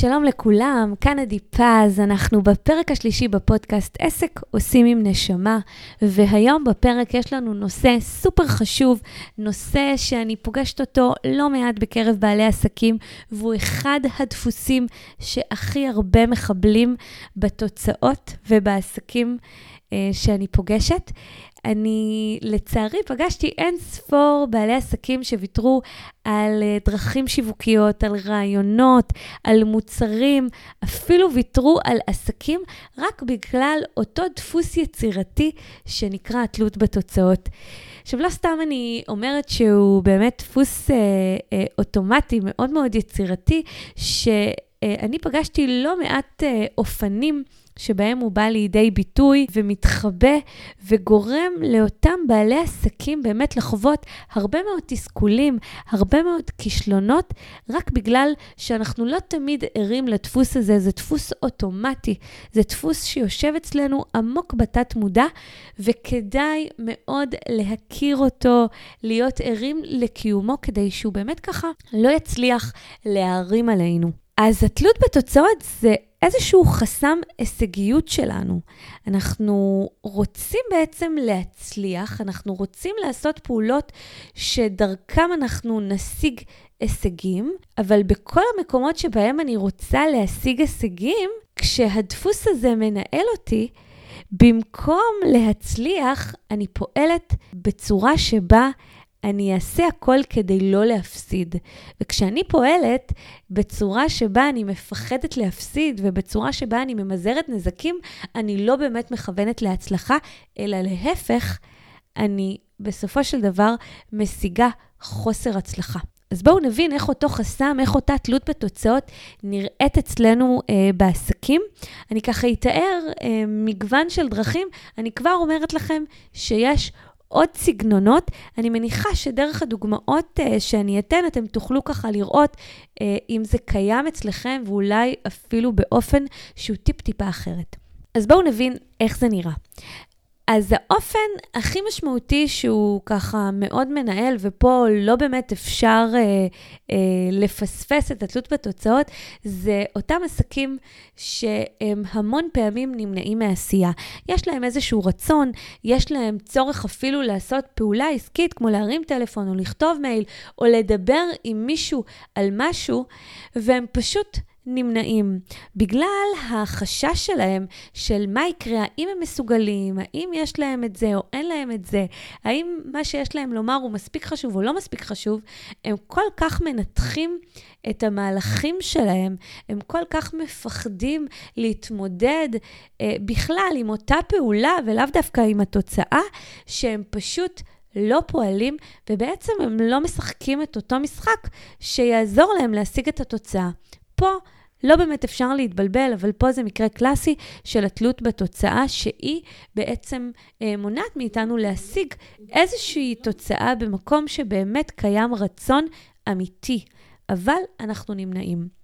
שלום לכולם, כאן עדי פז, אנחנו בפרק השלישי בפודקאסט עסק עושים עם נשמה, והיום בפרק יש לנו נושא סופר חשוב, נושא שאני פוגשת אותו לא מעט בקרב בעלי עסקים, והוא אחד הדפוסים שהכי הרבה מחבלים בתוצאות ובעסקים שאני פוגשת. אני לצערי פגשתי אין ספור בעלי עסקים שוויתרו על אה, דרכים שיווקיות, על רעיונות, על מוצרים, אפילו ויתרו על עסקים רק בגלל אותו דפוס יצירתי שנקרא התלות בתוצאות. עכשיו, לא סתם אני אומרת שהוא באמת דפוס אה, אה, אוטומטי מאוד מאוד יצירתי, שאני פגשתי לא מעט אה, אופנים שבהם הוא בא לידי ביטוי ומתחבא וגורם לאותם בעלי עסקים באמת לחוות הרבה מאוד תסכולים, הרבה מאוד כישלונות, רק בגלל שאנחנו לא תמיד ערים לדפוס הזה, זה דפוס אוטומטי, זה דפוס שיושב אצלנו עמוק בתת מודע, וכדאי מאוד להכיר אותו, להיות ערים לקיומו, כדי שהוא באמת ככה לא יצליח להערים עלינו. אז התלות בתוצאות זה איזשהו חסם הישגיות שלנו. אנחנו רוצים בעצם להצליח, אנחנו רוצים לעשות פעולות שדרכם אנחנו נשיג הישגים, אבל בכל המקומות שבהם אני רוצה להשיג הישגים, כשהדפוס הזה מנהל אותי, במקום להצליח, אני פועלת בצורה שבה אני אעשה הכל כדי לא להפסיד. וכשאני פועלת בצורה שבה אני מפחדת להפסיד ובצורה שבה אני ממזערת נזקים, אני לא באמת מכוונת להצלחה, אלא להפך, אני בסופו של דבר משיגה חוסר הצלחה. אז בואו נבין איך אותו חסם, איך אותה תלות בתוצאות נראית אצלנו אה, בעסקים. אני ככה אתאר אה, מגוון של דרכים. אני כבר אומרת לכם שיש עוד סגנונות. אני מניחה שדרך הדוגמאות uh, שאני אתן, אתם תוכלו ככה לראות uh, אם זה קיים אצלכם, ואולי אפילו באופן שהוא טיפ-טיפה אחרת. אז בואו נבין איך זה נראה. אז האופן הכי משמעותי שהוא ככה מאוד מנהל, ופה לא באמת אפשר אה, אה, לפספס את התלות בתוצאות, זה אותם עסקים שהם המון פעמים נמנעים מעשייה. יש להם איזשהו רצון, יש להם צורך אפילו לעשות פעולה עסקית, כמו להרים טלפון או לכתוב מייל, או לדבר עם מישהו על משהו, והם פשוט נמנעים בגלל החשש שלהם של מה יקרה, האם הם מסוגלים, האם יש להם את זה או אין להם את זה, האם מה שיש להם לומר הוא מספיק חשוב או לא מספיק חשוב, הם כל כך מנתחים את המהלכים שלהם, הם כל כך מפחדים להתמודד אה, בכלל עם אותה פעולה ולאו דווקא עם התוצאה, שהם פשוט... לא פועלים, ובעצם הם לא משחקים את אותו משחק שיעזור להם להשיג את התוצאה. פה לא באמת אפשר להתבלבל, אבל פה זה מקרה קלאסי של התלות בתוצאה, שהיא בעצם אה, מונעת מאיתנו להשיג איזושהי תוצאה במקום שבאמת קיים רצון אמיתי, אבל אנחנו נמנעים.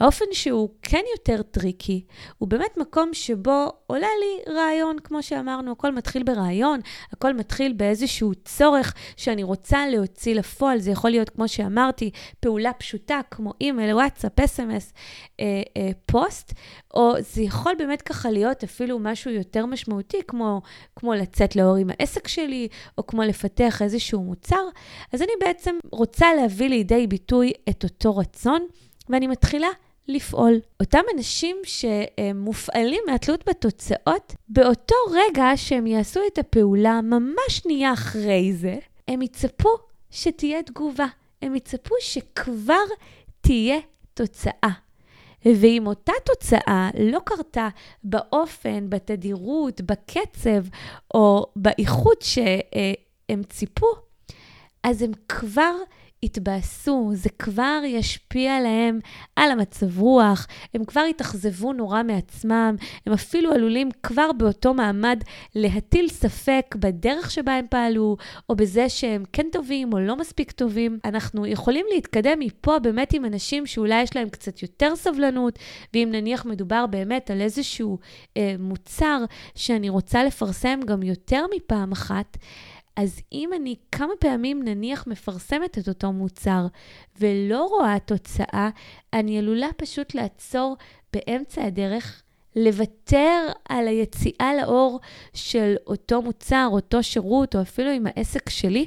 האופן שהוא כן יותר טריקי, הוא באמת מקום שבו עולה לי רעיון, כמו שאמרנו, הכל מתחיל ברעיון, הכל מתחיל באיזשהו צורך שאני רוצה להוציא לפועל. זה יכול להיות, כמו שאמרתי, פעולה פשוטה, כמו אימייל, וואטסאפ, אס.אם.אס, אה, אה, פוסט, או זה יכול באמת ככה להיות אפילו משהו יותר משמעותי, כמו, כמו לצאת לאור עם העסק שלי, או כמו לפתח איזשהו מוצר. אז אני בעצם רוצה להביא לידי ביטוי את אותו רצון. ואני מתחילה לפעול. אותם אנשים שמופעלים מהתלות בתוצאות, באותו רגע שהם יעשו את הפעולה, ממש שנייה אחרי זה, הם יצפו שתהיה תגובה. הם יצפו שכבר תהיה תוצאה. ואם אותה תוצאה לא קרתה באופן, בתדירות, בקצב או באיכות שהם ציפו, אז הם כבר יתבאסו, זה כבר ישפיע עליהם, על המצב רוח, הם כבר יתאכזבו נורא מעצמם, הם אפילו עלולים כבר באותו מעמד להטיל ספק בדרך שבה הם פעלו, או בזה שהם כן טובים או לא מספיק טובים. אנחנו יכולים להתקדם מפה באמת עם אנשים שאולי יש להם קצת יותר סבלנות, ואם נניח מדובר באמת על איזשהו אה, מוצר שאני רוצה לפרסם גם יותר מפעם אחת, אז אם אני כמה פעמים נניח מפרסמת את אותו מוצר ולא רואה תוצאה, אני עלולה פשוט לעצור באמצע הדרך, לוותר על היציאה לאור של אותו מוצר, אותו שירות, או אפילו עם העסק שלי,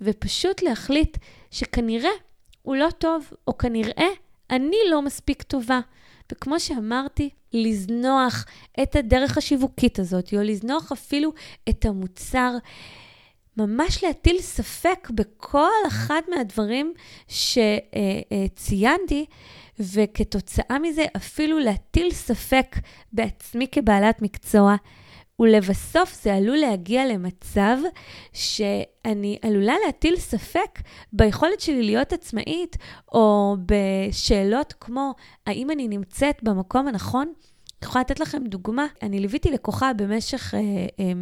ופשוט להחליט שכנראה הוא לא טוב, או כנראה אני לא מספיק טובה. וכמו שאמרתי, לזנוח את הדרך השיווקית הזאת, או לזנוח אפילו את המוצר, ממש להטיל ספק בכל אחד מהדברים שציינתי, וכתוצאה מזה אפילו להטיל ספק בעצמי כבעלת מקצוע. ולבסוף זה עלול להגיע למצב שאני עלולה להטיל ספק ביכולת שלי להיות עצמאית, או בשאלות כמו, האם אני נמצאת במקום הנכון? אני יכולה לתת לכם דוגמה. אני ליוויתי לקוחה במשך אה, אה,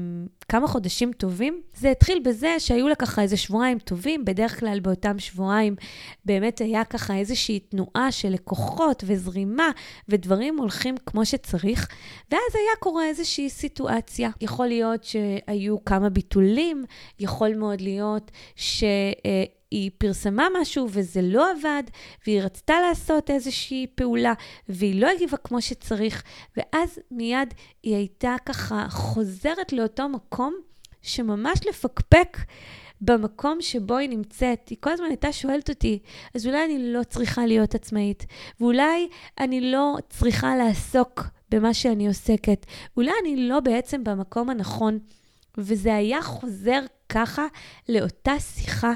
כמה חודשים טובים. זה התחיל בזה שהיו לה ככה איזה שבועיים טובים, בדרך כלל באותם שבועיים באמת היה ככה איזושהי תנועה של לקוחות וזרימה, ודברים הולכים כמו שצריך, ואז היה קורה איזושהי סיטואציה. יכול להיות שהיו כמה ביטולים, יכול מאוד להיות ש... אה, היא פרסמה משהו וזה לא עבד, והיא רצתה לעשות איזושהי פעולה, והיא לא הגיבה כמו שצריך, ואז מיד היא הייתה ככה חוזרת לאותו מקום שממש לפקפק במקום שבו היא נמצאת. היא כל הזמן הייתה שואלת אותי, אז אולי אני לא צריכה להיות עצמאית, ואולי אני לא צריכה לעסוק במה שאני עוסקת, אולי אני לא בעצם במקום הנכון. וזה היה חוזר ככה לאותה שיחה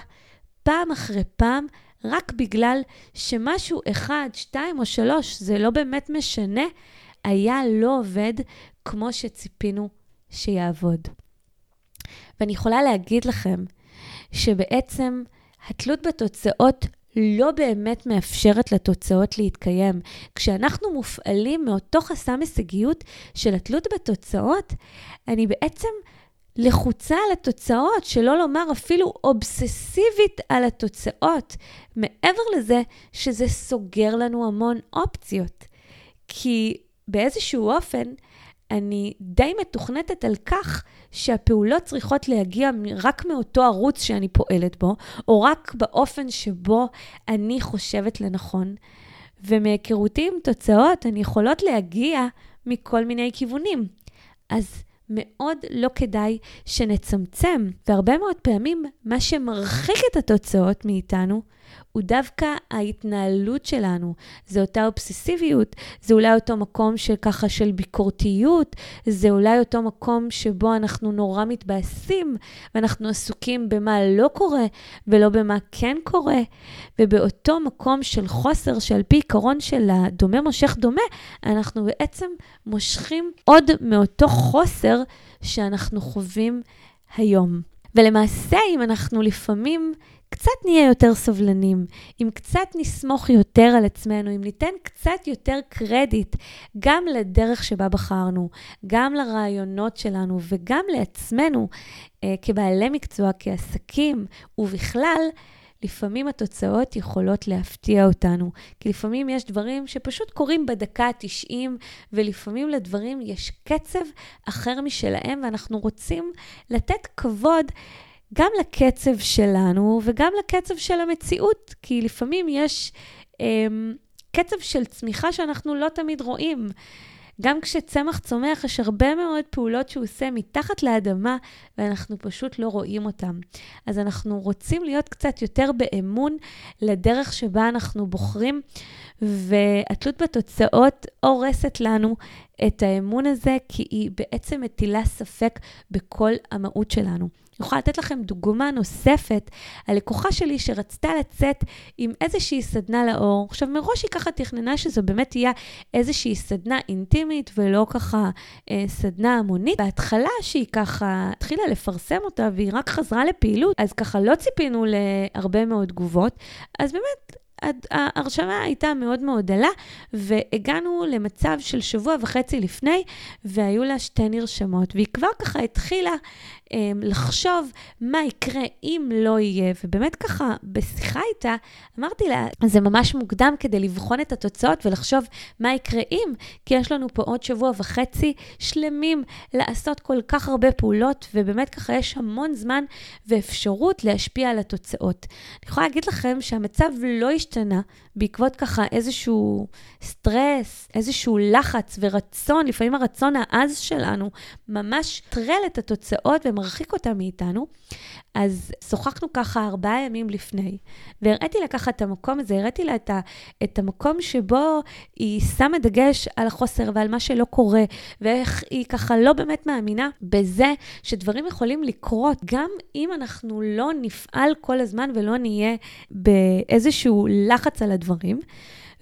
פעם אחרי פעם, רק בגלל שמשהו אחד, שתיים או שלוש, זה לא באמת משנה, היה לא עובד כמו שציפינו שיעבוד. ואני יכולה להגיד לכם שבעצם התלות בתוצאות לא באמת מאפשרת לתוצאות להתקיים. כשאנחנו מופעלים מאותו חסם הישגיות של התלות בתוצאות, אני בעצם לחוצה על התוצאות, שלא לומר אפילו אובססיבית על התוצאות, מעבר לזה שזה סוגר לנו המון אופציות. כי באיזשהו אופן, אני די מתוכנתת על כך שהפעולות צריכות להגיע רק מאותו ערוץ שאני פועלת בו, או רק באופן שבו אני חושבת לנכון. ומהיכרותי עם תוצאות, הן יכולות להגיע מכל מיני כיוונים. אז מאוד לא כדאי שנצמצם. והרבה מאוד פעמים, מה שמרחיק את התוצאות מאיתנו, הוא דווקא ההתנהלות שלנו. זה אותה אובססיביות, זה אולי אותו מקום של ככה של ביקורתיות, זה אולי אותו מקום שבו אנחנו נורא מתבאסים, ואנחנו עסוקים במה לא קורה ולא במה כן קורה, ובאותו מקום של חוסר שעל פי עיקרון של הדומה מושך דומה, אנחנו בעצם מושכים עוד מאותו חוסר שאנחנו חווים היום. ולמעשה, אם אנחנו לפעמים קצת נהיה יותר סבלנים, אם קצת נסמוך יותר על עצמנו, אם ניתן קצת יותר קרדיט גם לדרך שבה בחרנו, גם לרעיונות שלנו וגם לעצמנו אה, כבעלי מקצוע, כעסקים, ובכלל, לפעמים התוצאות יכולות להפתיע אותנו. כי לפעמים יש דברים שפשוט קורים בדקה ה-90, ולפעמים לדברים יש קצב אחר משלהם, ואנחנו רוצים לתת כבוד. גם לקצב שלנו וגם לקצב של המציאות, כי לפעמים יש אה, קצב של צמיחה שאנחנו לא תמיד רואים. גם כשצמח צומח, יש הרבה מאוד פעולות שהוא עושה מתחת לאדמה, ואנחנו פשוט לא רואים אותן. אז אנחנו רוצים להיות קצת יותר באמון לדרך שבה אנחנו בוחרים, והתלות בתוצאות הורסת לנו את האמון הזה, כי היא בעצם מטילה ספק בכל המהות שלנו. אני יכולה לתת לכם דוגמה נוספת על לקוחה שלי שרצתה לצאת עם איזושהי סדנה לאור. עכשיו, מראש היא ככה תכננה שזו באמת תהיה איזושהי סדנה אינטימית ולא ככה אה, סדנה המונית. בהתחלה שהיא ככה התחילה לפרסם אותה והיא רק חזרה לפעילות, אז ככה לא ציפינו להרבה מאוד תגובות. אז באמת, ההרשמה הייתה מאוד מאוד דלה, והגענו למצב של שבוע וחצי לפני, והיו לה שתי נרשמות, והיא כבר ככה התחילה לחשוב מה יקרה אם לא יהיה. ובאמת ככה, בשיחה איתה, אמרתי לה, זה ממש מוקדם כדי לבחון את התוצאות ולחשוב מה יקרה אם, כי יש לנו פה עוד שבוע וחצי שלמים לעשות כל כך הרבה פעולות, ובאמת ככה יש המון זמן ואפשרות להשפיע על התוצאות. אני יכולה להגיד לכם שהמצב לא השתנה בעקבות ככה איזשהו סטרס, איזשהו לחץ ורצון, לפעמים הרצון העז שלנו ממש טרל את התוצאות ומרחיק אותה מאיתנו. אז שוחחנו ככה ארבעה ימים לפני, והראיתי לה ככה את המקום הזה, הראיתי לה את, ה, את המקום שבו היא שמה דגש על החוסר ועל מה שלא קורה, ואיך היא ככה לא באמת מאמינה בזה שדברים יכולים לקרות, גם אם אנחנו לא נפעל כל הזמן ולא נהיה באיזשהו לחץ על הדברים.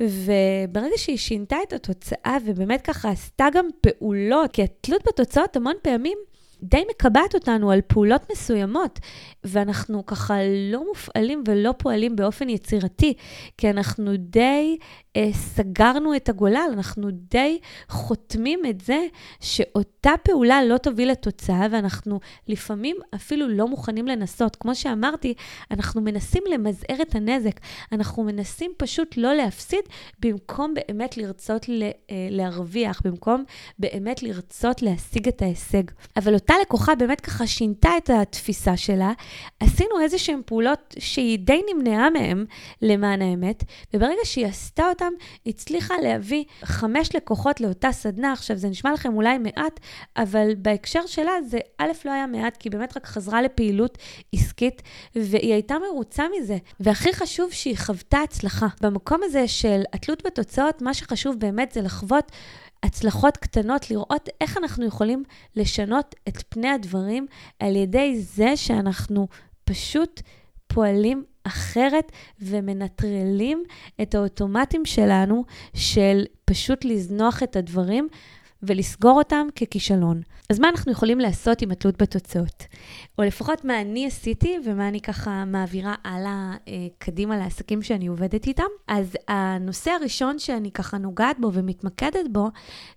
וברגע שהיא שינתה את התוצאה ובאמת ככה עשתה גם פעולות, כי התלות בתוצאות המון פעמים די מקבעת אותנו על פעולות מסוימות, ואנחנו ככה לא מופעלים ולא פועלים באופן יצירתי, כי אנחנו די אה, סגרנו את הגולל, אנחנו די חותמים את זה שאותה פעולה לא תוביל לתוצאה, ואנחנו לפעמים אפילו לא מוכנים לנסות. כמו שאמרתי, אנחנו מנסים למזער את הנזק, אנחנו מנסים פשוט לא להפסיד, במקום באמת לרצות ל, אה, להרוויח, במקום באמת לרצות להשיג את ההישג. אבל אותה לקוחה באמת ככה שינתה את התפיסה שלה, עשינו איזה שהן פעולות שהיא די נמנעה מהן, למען האמת, וברגע שהיא עשתה אותן, הצליחה להביא חמש לקוחות לאותה סדנה. עכשיו, זה נשמע לכם אולי מעט, אבל בהקשר שלה זה א', לא היה מעט, כי באמת רק חזרה לפעילות עסקית, והיא הייתה מרוצה מזה. והכי חשוב שהיא חוותה הצלחה. במקום הזה של התלות בתוצאות, מה שחשוב באמת זה לחוות הצלחות קטנות, לראות איך אנחנו יכולים לשנות את פני הדברים על ידי זה שאנחנו פשוט פועלים אחרת ומנטרלים את האוטומטים שלנו של פשוט לזנוח את הדברים ולסגור אותם ככישלון. אז מה אנחנו יכולים לעשות עם התלות בתוצאות? או לפחות מה אני עשיתי ומה אני ככה מעבירה הלאה אה, קדימה לעסקים שאני עובדת איתם. אז הנושא הראשון שאני ככה נוגעת בו ומתמקדת בו,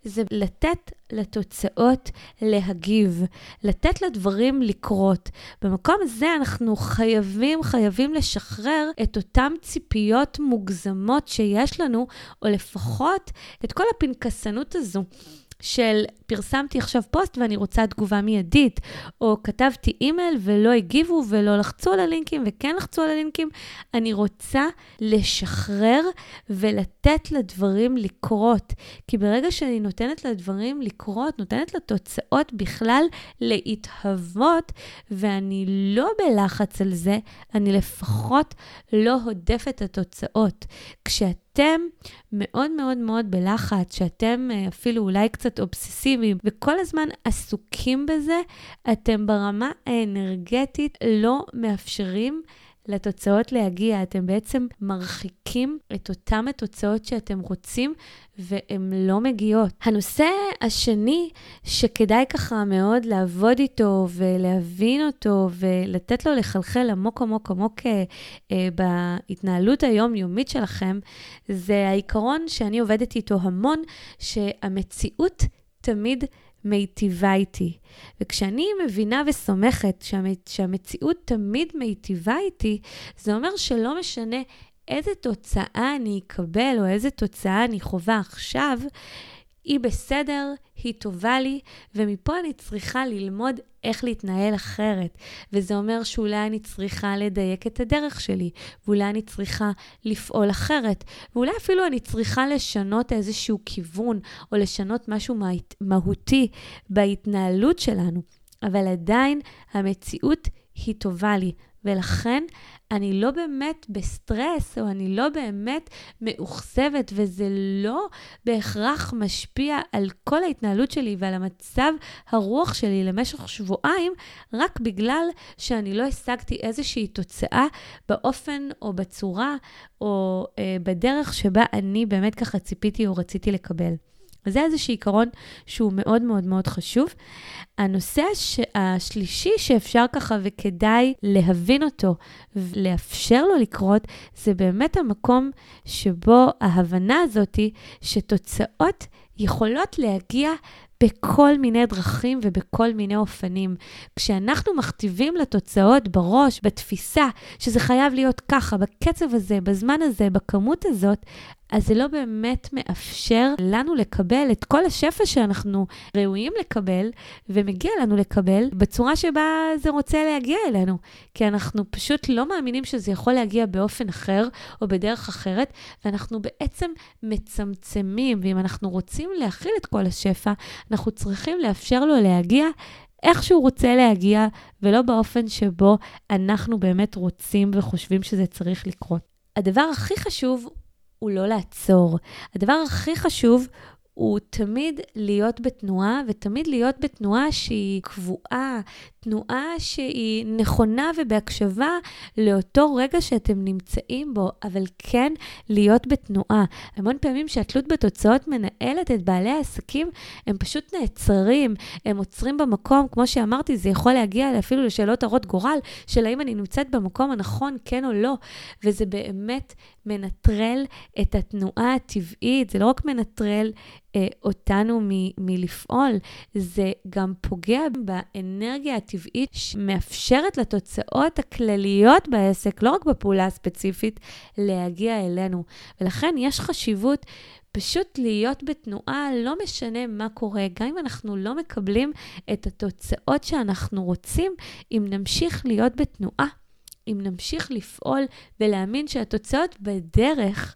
זה לתת לתוצאות להגיב, לתת לדברים לקרות. במקום הזה אנחנו חייבים, חייבים לשחרר את אותן ציפיות מוגזמות שיש לנו, או לפחות את כל הפנקסנות הזו. של פרסמתי עכשיו פוסט ואני רוצה תגובה מיידית, או כתבתי אימייל ולא הגיבו ולא לחצו על הלינקים וכן לחצו על הלינקים. אני רוצה לשחרר ולתת לדברים לקרות. כי ברגע שאני נותנת לדברים לקרות, נותנת לתוצאות בכלל להתהוות, ואני לא בלחץ על זה, אני לפחות לא הודפת התוצאות. כשאת אתם מאוד מאוד מאוד בלחץ, שאתם אה, אפילו אולי קצת אובססיביים, וכל הזמן עסוקים בזה, אתם ברמה האנרגטית לא מאפשרים לתוצאות להגיע. אתם בעצם מרחיקים את אותן התוצאות שאתם רוצים, והן לא מגיעות. הנושא השני שכדאי ככה מאוד לעבוד איתו ולהבין אותו ולתת לו לחלחל עמוק עמוק עמוק אה, אה, בהתנהלות היומיומית שלכם, זה העיקרון שאני עובדת איתו המון, שהמציאות תמיד מיטיבה איתי. וכשאני מבינה וסומכת שהמציאות תמיד מיטיבה איתי, זה אומר שלא משנה איזה תוצאה אני אקבל או איזה תוצאה אני חווה עכשיו, היא בסדר, היא טובה לי, ומפה אני צריכה ללמוד איך להתנהל אחרת. וזה אומר שאולי אני צריכה לדייק את הדרך שלי, ואולי אני צריכה לפעול אחרת, ואולי אפילו אני צריכה לשנות איזשהו כיוון, או לשנות משהו מהותי בהתנהלות שלנו. אבל עדיין המציאות היא טובה לי, ולכן אני לא באמת בסטרס, או אני לא באמת מאוכזבת, וזה לא בהכרח משפיע על כל ההתנהלות שלי ועל המצב הרוח שלי למשך שבועיים, רק בגלל שאני לא השגתי איזושהי תוצאה באופן או בצורה או אה, בדרך שבה אני באמת ככה ציפיתי או רציתי לקבל. זה איזשהו עיקרון שהוא מאוד מאוד מאוד חשוב. הנושא הש... השלישי שאפשר ככה וכדאי להבין אותו ולאפשר לו לקרות, זה באמת המקום שבו ההבנה הזאתי שתוצאות יכולות להגיע בכל מיני דרכים ובכל מיני אופנים. כשאנחנו מכתיבים לתוצאות בראש, בתפיסה, שזה חייב להיות ככה, בקצב הזה, בזמן הזה, בכמות הזאת, אז זה לא באמת מאפשר לנו לקבל את כל השפע שאנחנו ראויים לקבל, ומגיע לנו לקבל, בצורה שבה זה רוצה להגיע אלינו. כי אנחנו פשוט לא מאמינים שזה יכול להגיע באופן אחר או בדרך אחרת, ואנחנו בעצם מצמצמים, ואם אנחנו רוצים להכיל את כל השפע, אנחנו צריכים לאפשר לו להגיע איך שהוא רוצה להגיע, ולא באופן שבו אנחנו באמת רוצים וחושבים שזה צריך לקרות. הדבר הכי חשוב הוא לא לעצור. הדבר הכי חשוב הוא תמיד להיות בתנועה, ותמיד להיות בתנועה שהיא קבועה, תנועה שהיא נכונה ובהקשבה לאותו רגע שאתם נמצאים בו, אבל כן להיות בתנועה. המון פעמים שהתלות בתוצאות מנהלת את בעלי העסקים, הם פשוט נעצרים, הם עוצרים במקום, כמו שאמרתי, זה יכול להגיע אפילו לשאלות הרות גורל, של האם אני נמצאת במקום הנכון, כן או לא, וזה באמת מנטרל את התנועה הטבעית, זה לא רק מנטרל אה, אותנו מ- מלפעול, זה גם פוגע באנרגיה הטבעית שמאפשרת לתוצאות הכלליות בעסק, לא רק בפעולה הספציפית, להגיע אלינו. ולכן יש חשיבות פשוט להיות בתנועה, לא משנה מה קורה, גם אם אנחנו לא מקבלים את התוצאות שאנחנו רוצים, אם נמשיך להיות בתנועה. אם נמשיך לפעול ולהאמין שהתוצאות בדרך,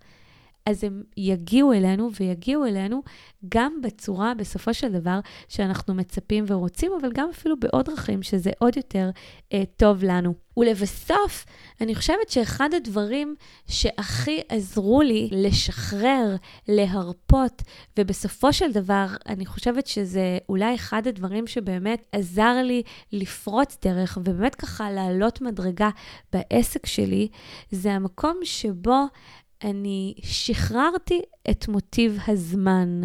אז הם יגיעו אלינו ויגיעו אלינו גם בצורה, בסופו של דבר, שאנחנו מצפים ורוצים, אבל גם אפילו בעוד דרכים, שזה עוד יותר אה, טוב לנו. ולבסוף, אני חושבת שאחד הדברים שהכי עזרו לי לשחרר, להרפות, ובסופו של דבר, אני חושבת שזה אולי אחד הדברים שבאמת עזר לי לפרוץ דרך, ובאמת ככה לעלות מדרגה בעסק שלי, זה המקום שבו אני שחררתי את מוטיב הזמן.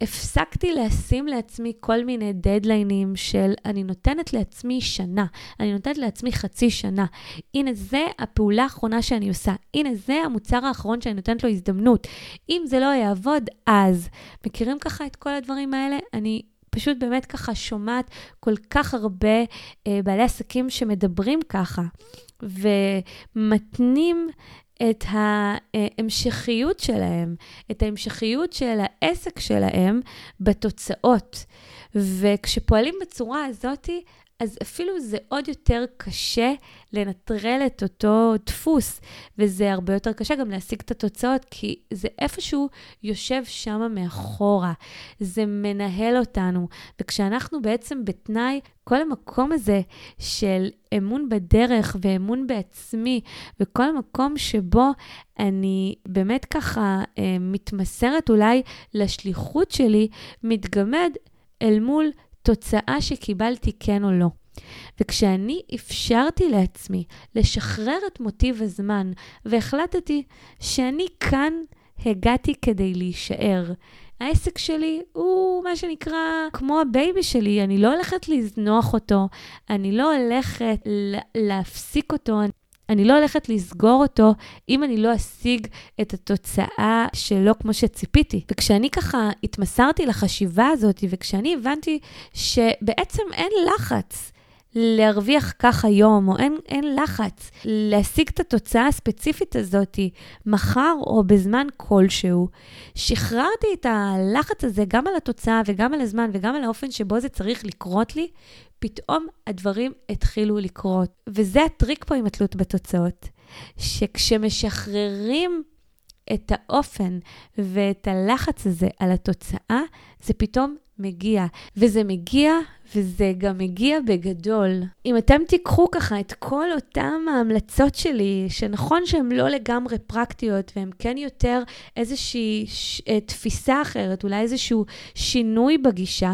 הפסקתי לשים לעצמי כל מיני דדליינים של אני נותנת לעצמי שנה, אני נותנת לעצמי חצי שנה. הנה, זה הפעולה האחרונה שאני עושה. הנה, זה המוצר האחרון שאני נותנת לו הזדמנות. אם זה לא יעבוד, אז. מכירים ככה את כל הדברים האלה? אני פשוט באמת ככה שומעת כל כך הרבה אה, בעלי עסקים שמדברים ככה, ומתנים את ההמשכיות שלהם, את ההמשכיות של העסק שלהם בתוצאות. וכשפועלים בצורה הזאתי, אז אפילו זה עוד יותר קשה לנטרל את אותו דפוס, וזה הרבה יותר קשה גם להשיג את התוצאות, כי זה איפשהו יושב שם מאחורה, זה מנהל אותנו, וכשאנחנו בעצם בתנאי, כל המקום הזה של אמון בדרך ואמון בעצמי, וכל המקום שבו אני באמת ככה אה, מתמסרת אולי לשליחות שלי, מתגמד אל מול תוצאה שקיבלתי כן או לא. וכשאני אפשרתי לעצמי לשחרר את מוטיב הזמן והחלטתי שאני כאן הגעתי כדי להישאר, העסק שלי הוא מה שנקרא כמו ה baby שלי, אני לא הולכת לזנוח אותו, אני לא הולכת להפסיק אותו, אני לא הולכת לסגור אותו אם אני לא אשיג את התוצאה שלו כמו שציפיתי. וכשאני ככה התמסרתי לחשיבה הזאת, וכשאני הבנתי שבעצם אין לחץ, להרוויח כך היום, או אין, אין לחץ להשיג את התוצאה הספציפית הזאת מחר או בזמן כלשהו. שחררתי את הלחץ הזה גם על התוצאה וגם על הזמן וגם על האופן שבו זה צריך לקרות לי, פתאום הדברים התחילו לקרות. וזה הטריק פה עם התלות בתוצאות, שכשמשחררים את האופן ואת הלחץ הזה על התוצאה, זה פתאום מגיע. וזה מגיע, וזה גם מגיע בגדול. אם אתם תיקחו ככה את כל אותם ההמלצות שלי, שנכון שהן לא לגמרי פרקטיות, והן כן יותר איזושהי ש... אה, תפיסה אחרת, אולי איזשהו שינוי בגישה,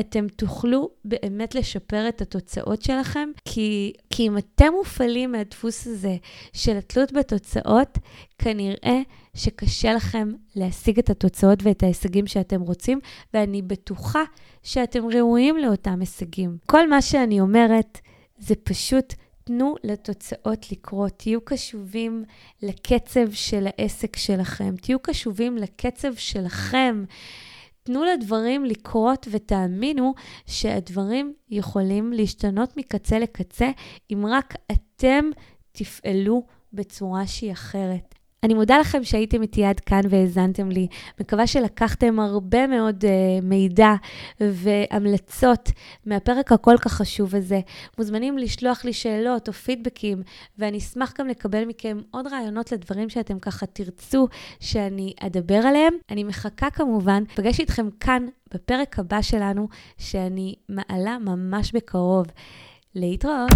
אתם תוכלו באמת לשפר את התוצאות שלכם, כי, כי אם אתם מופעלים מהדפוס הזה של התלות בתוצאות, כנראה שקשה לכם להשיג את התוצאות ואת ההישגים שאתם רוצים, ואני בטוחה שאתם ראויים לאותם הישגים. כל מה שאני אומרת זה פשוט תנו לתוצאות לקרות, תהיו קשובים לקצב של העסק שלכם, תהיו קשובים לקצב שלכם. תנו לדברים לקרות ותאמינו שהדברים יכולים להשתנות מקצה לקצה אם רק אתם תפעלו בצורה שהיא אחרת. אני מודה לכם שהייתם איתי עד כאן והאזנתם לי. מקווה שלקחתם הרבה מאוד uh, מידע והמלצות מהפרק הכל כך חשוב הזה. מוזמנים לשלוח לי שאלות או פידבקים, ואני אשמח גם לקבל מכם עוד רעיונות לדברים שאתם ככה תרצו שאני אדבר עליהם. אני מחכה כמובן, פגש איתכם כאן בפרק הבא שלנו, שאני מעלה ממש בקרוב. להתראות.